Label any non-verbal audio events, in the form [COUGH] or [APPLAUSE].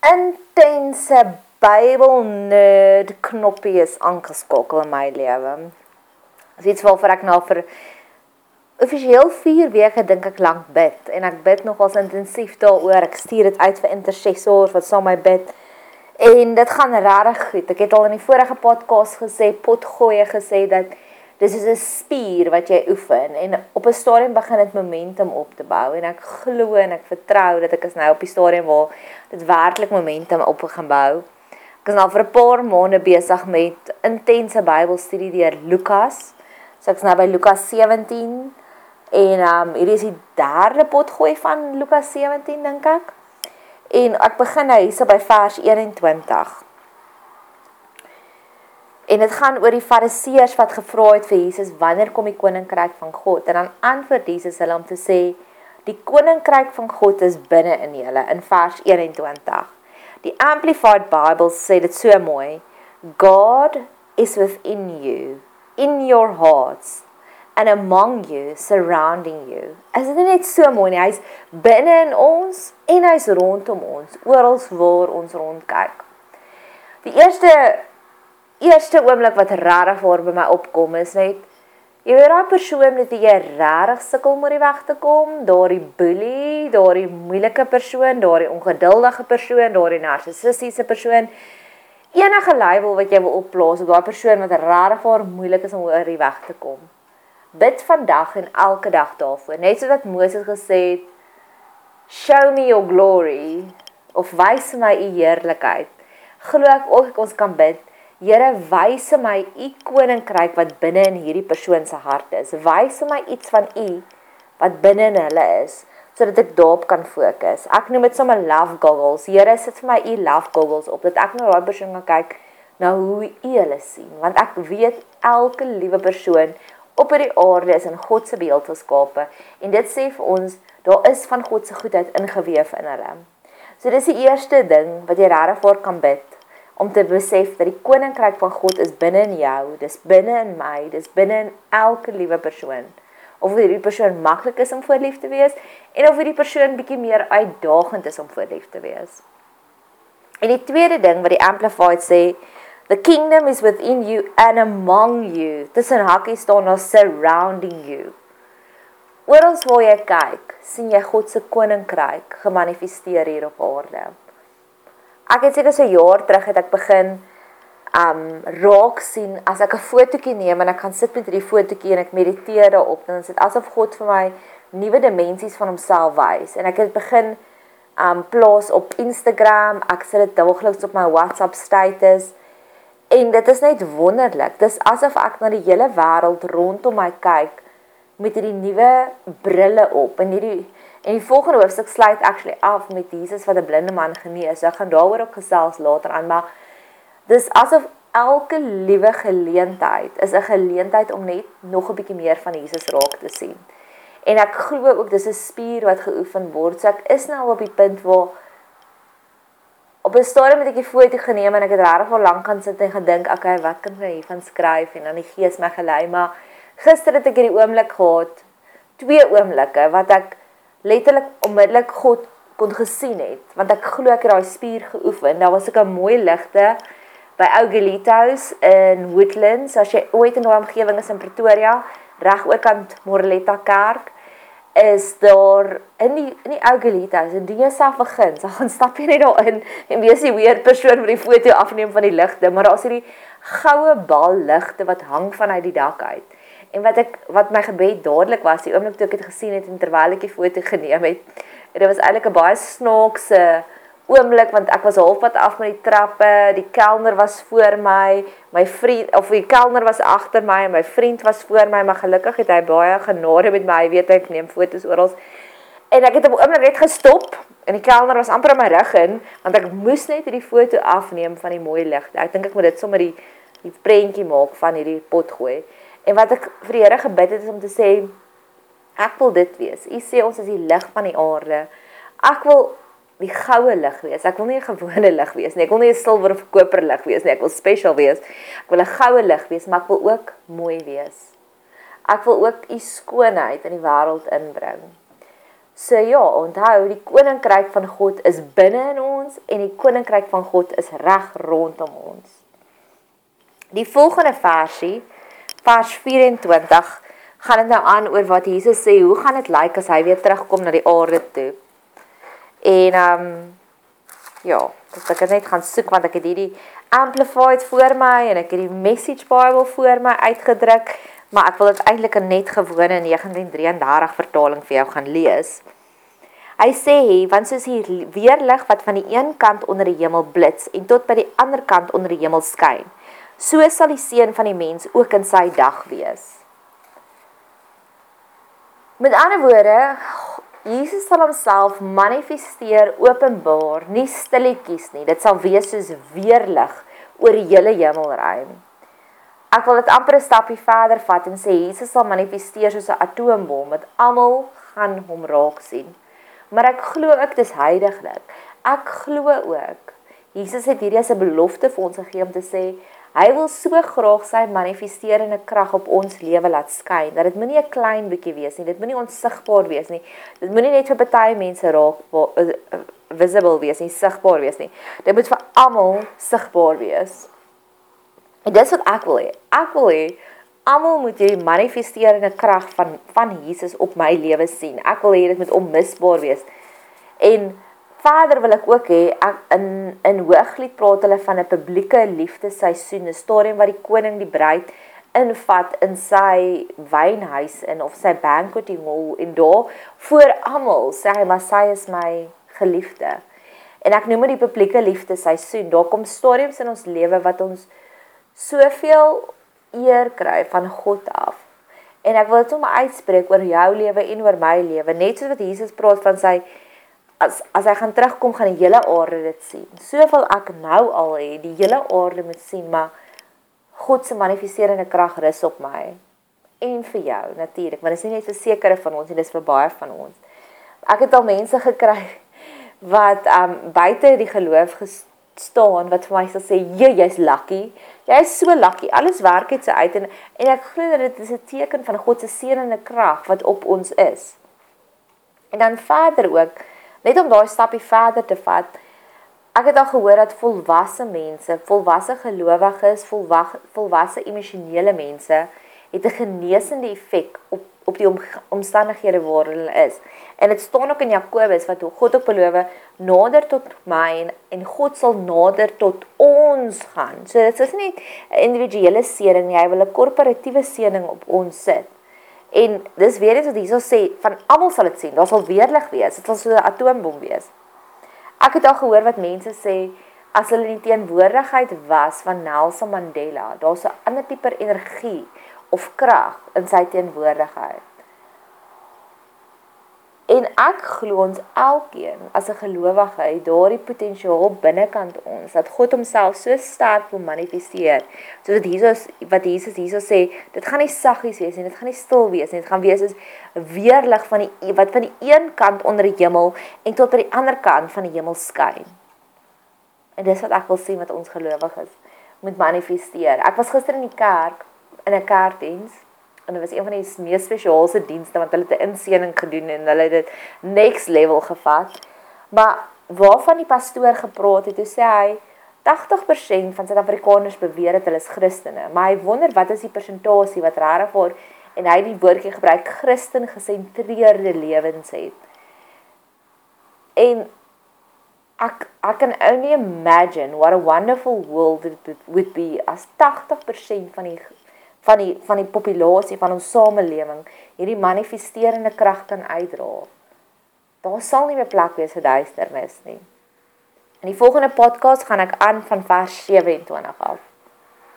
intense Bybel nerd knoppie is aangeskakel in my lewe. Dit is waarvoor ek nou vir offisieel 4 weke dink ek lank bid en ek bid nogals intensief daaroor. Ek stuur dit uit vir intercessors wat saam my bid. En dit gaan regtig goed. Ek het al in die vorige podcast gesê, potgoeie gesê dat dis is 'n spier wat jy oefen en op 'n stadium begin dit momentum op te bou en ek glo en ek vertrou dat ek is nou op die stadium waar dit werklik momentum op begin bou. Ek is nou vir 'n paar maande besig met intense Bybelstudie deur Lukas. So ek's nou by Lukas 17 en um hierdie is die derde potgooi van Lukas 17 dink ek. En ek begin nou hierso by vers 21. En dit gaan oor die fariseërs wat gevra het vir Jesus wanneer kom die koninkryk van God? En dan antwoord Jesus hulle om te sê die koninkryk van God is binne in julle in vers 21. Die Amplified Bible sê dit so mooi. God is within you, in your hearts and among you, surrounding you. As dit net so mooi, hy's binne in ons en hy's rondom ons, oral waar ons rondkyk. Die eerste eerste oomblik wat regtig voor by my opkom is net jy weet daai persoon met wie jy regtig sukkel om oor die weg te kom, daardie boelie, daardie moeilike persoon, daardie ongeduldige persoon, daardie narcissistiese persoon. Enige label wat jy wil opplaas op daai persoon wat regtig vir moeilik is om oor die weg te kom. Bid vandag en elke dag daarvoor. Net soos wat Moses gesê het, "Show me your glory" of "Wys my u heerlikheid." Glo ek ook ons kan bid Here wys my u koninkryk wat binne in hierdie persoon se hart is. Wys my iets van u wat binne in hulle is sodat ek daarop kan fokus. Ek noem dit sommer love goggles. Here sit vir my u love goggles op dat ek na daai persoon kan kyk na hoe u hulle sien want ek weet elke liewe persoon op hierdie aarde is in God se beeld geskape en dit sê vir ons daar is van God se goedheid ingeweef in hulle. So dis die eerste ding wat jy regtig voor kan bid om te besef dat die koninkryk van God is binne in jou, dis binne in my, dis binne in elke liewe persoon. Of hierdie persoon maklik is om voorlief te wees en of hierdie persoon bietjie meer uitdagend is om voorlief te wees. En die tweede ding wat die amplified sê, the kingdom is within you and among you. Tussen hakkies staan daar surrounding you. Oral waar jy kyk, sien jy God se koninkryk gemanifesteer hier op aarde. Ek het seker so 'n jaar terug het ek begin um raak sien as ek 'n fotootjie neem en ek gaan sit met hierdie fotootjie en ek mediteer daarop dan is dit asof God vir my nuwe dimensies van homself wys en ek het begin um plaas op Instagram, ek sit dit daagliks op my WhatsApp status en dit is net wonderlik. Dis asof ek na die hele wêreld rondom my kyk met hierdie nuwe brille op en hierdie En die volgende hoofstuk sluit actually af met Jesus wat 'n blinde man genees. So ek gaan daaroor ook gesels later aan, maar dis asof elke liewe geleentheid is 'n geleentheid om net nog 'n bietjie meer van Jesus raak te sien. En ek glo ook dis 'n spier wat geoefen word. So ek is nou op die punt waar op 'n stadium met die foto geneem en ek het regtig al lank aan sit en gedink, okay, wat kan ek hiervan skryf en dan die gees my gelei, maar gister het ek hierdie oomblik gehad, twee oomblikke wat ek letterlik onmiddellik God kon gesien het want ek glo ek het daai spier geoefen. Daar was ook 'n mooi ligte by Ou Gelitos in Woodlands. As jy ooit in daai omgewing is in Pretoria, reg oorkant Morletta Kerk, is daar in die in die Ou Gelitos en die self begin. So gaan stap jy net daarin en wees die weer persoon wat die foto afneem van die ligte, maar daar's hierdie goue bal ligte wat hang vanuit die dak uit. En wat ek wat my gebed dadelik was, die oomblik toe ek dit gesien het en terwyl ek die foto geneem het, dit was eintlik 'n baie snaakse oomblik want ek was halfpad af met die trappe, die kelner was voor my, my vriend of die kelner was agter my en my vriend was voor my, maar gelukkig het hy baie genade met my, weet hy neem fotos oral. En ek het op 'n oomblik net gestop en die kelner was amper aan my rug in want ek moes net hierdie foto afneem van die mooi ligte. Ek dink ek moet dit sommer die die prentjie maak van hierdie pot gooi. En wat ek vir die Here gebid het is om te sê ek wil dit wees. U sê ons is die lig van die aarde. Ek wil die goue lig wees. Ek wil nie 'n gewone lig wees nie. Ek wil nie 'n silwer of koper lig wees nie. Ek wil special wees. Ek wil 'n goue lig wees, maar ek wil ook mooi wees. Ek wil ook u skoonheid in die wêreld inbring. So ja, onthou, die koninkryk van God is binne in ons en die koninkryk van God is reg rondom ons. Die volgende versie, vers 24, gaan dit nou aan oor wat Jesus sê, hoe gaan dit lyk as hy weer terugkom na die aarde toe? En ehm um, ja, dis ek net gaan soek want ek het hierdie amplified voor my en ek het die message bible voor my uitgedruk maar ek wil dit eintlik net gewone 1933 vertaling vir jou gaan lees. Hy sê, want soos hier weerlig wat van die een kant onder die hemel blits en tot by die ander kant onder die hemel skyn, so sal die seun van die mens ook in sy dag wees. Met ander woorde, Jesus sal homself manifesteer openbaar, nie stilletjies nie. Dit sal wees soos weerlig oor die hele hemelruim. Ek wil dit amper 'n stapie verder vat en sê Jesus sal manifesteer soos 'n atoombom wat almal gaan hom raak sien. Maar ek glo ook dis heiliglik. Ek glo ook Jesus het hierdie as 'n belofte vir ons gegee om te sê hy wil so graag sy manifesterende krag op ons lewe laat skyn dat dit moenie 'n klein bietjie wees nie. Dit moenie onsigbaar wees nie. Dit moenie net vir baie mense raak uh, visible wees nie, sigbaar wees nie. Dit moet vir almal sigbaar wees. En dis wat ek wil hê. Ek wil hê almal moet hierdie manifesterende krag van van Jesus op my lewe sien. Ek wil hê dit moet onmisbaar wees. En verder wil ek ook hê in in Hooglied praat hulle van 'n publieke liefdesseisoen, 'n stadium waar die koning die bruid invat in sy wynhuis in of sy banqueting hall en daar voor almal sê hy maar sy is my geliefde. En ek noem dit die publieke liefdesseisoen. Daar kom stadiums in ons lewe wat ons soveel eer kry van God af. En ek wil dit sommer uitspreek oor jou lewe en oor my lewe, net soos wat Jesus praat van sy as as hy gaan terugkom gaan die hele aarde dit sien. Soveel ek nou al hê, die hele aarde moet sien, maar God se manifesterende krag rus op my en vir jou natuurlik, maar dit is nie net vir sekere van ons nie, dis vir baie van ons. Ek het al mense gekry [LAUGHS] wat um buite die geloof staan wat vir my sal sê, "Jy jy's lucky. Jy is so lucky. Alles werk net so uit en en ek glo dat dit is 'n teken van God se seënende krag wat op ons is." En dan verder ook, net om daai stappie verder te vat. Ek het al gehoor dat volwasse mense, volwasse gelowiges, volwasse emosionele mense het 'n genesende effek op op die om, omstandighede waar hulle is. En dit staan ook in Jakobus wat God ook beloof nader tot my en, en God sal nader tot ons gaan. So dit is nie 'n individuele seëning nie, hy wil 'n korporatiewe seëning op ons sit. En dis weer eens wat hierso sê van almal sal dit sien. Daar sal weerlig wees. Dit sal so 'n atoombom wees. Ek het al gehoor wat mense sê as hulle in die teenwoordigheid was van Nelson Mandela, daar's 'n ander tipe energie of krag in sy teenwoordigheid. Ek glo ons elkeen as 'n gelowige het daardie potensiaal binnekant ons dat God homself so sterk wil manifesteer. Soos Jesus wat Jesus hierso sê, dit gaan nie saggies wees nie, dit gaan nie stil wees nie, dit gaan wees as weerlig van die wat van die een kant onder die hemel en tot by die ander kant van die hemel skyn. En dis wat ek wil sien wat ons gelowiges moet manifesteer. Ek was gister in die kerk in 'n kerkdiens en dit was een van die mees spesiaalste dienste want hulle het 'n inseening gedoen en hulle het dit next level gevat. Maar waarvan die pastoor gepraat het, het sê hy 80% van Suid-Afrikaners beweer dat hulle is Christene, maar hy wonder wat is die persentasie wat regtig word en hy die woordjie gebruik Christen gesentreerde lewens het. En ek ek kan only imagine what a wonderful world it would be as 80% van die van die van die populasie van ons samelewing hierdie manifesterende krag kan uitdra. Daar sal nie meer plek wees vir duisternis nie. In die volgende podcast gaan ek aan van vers 27 af.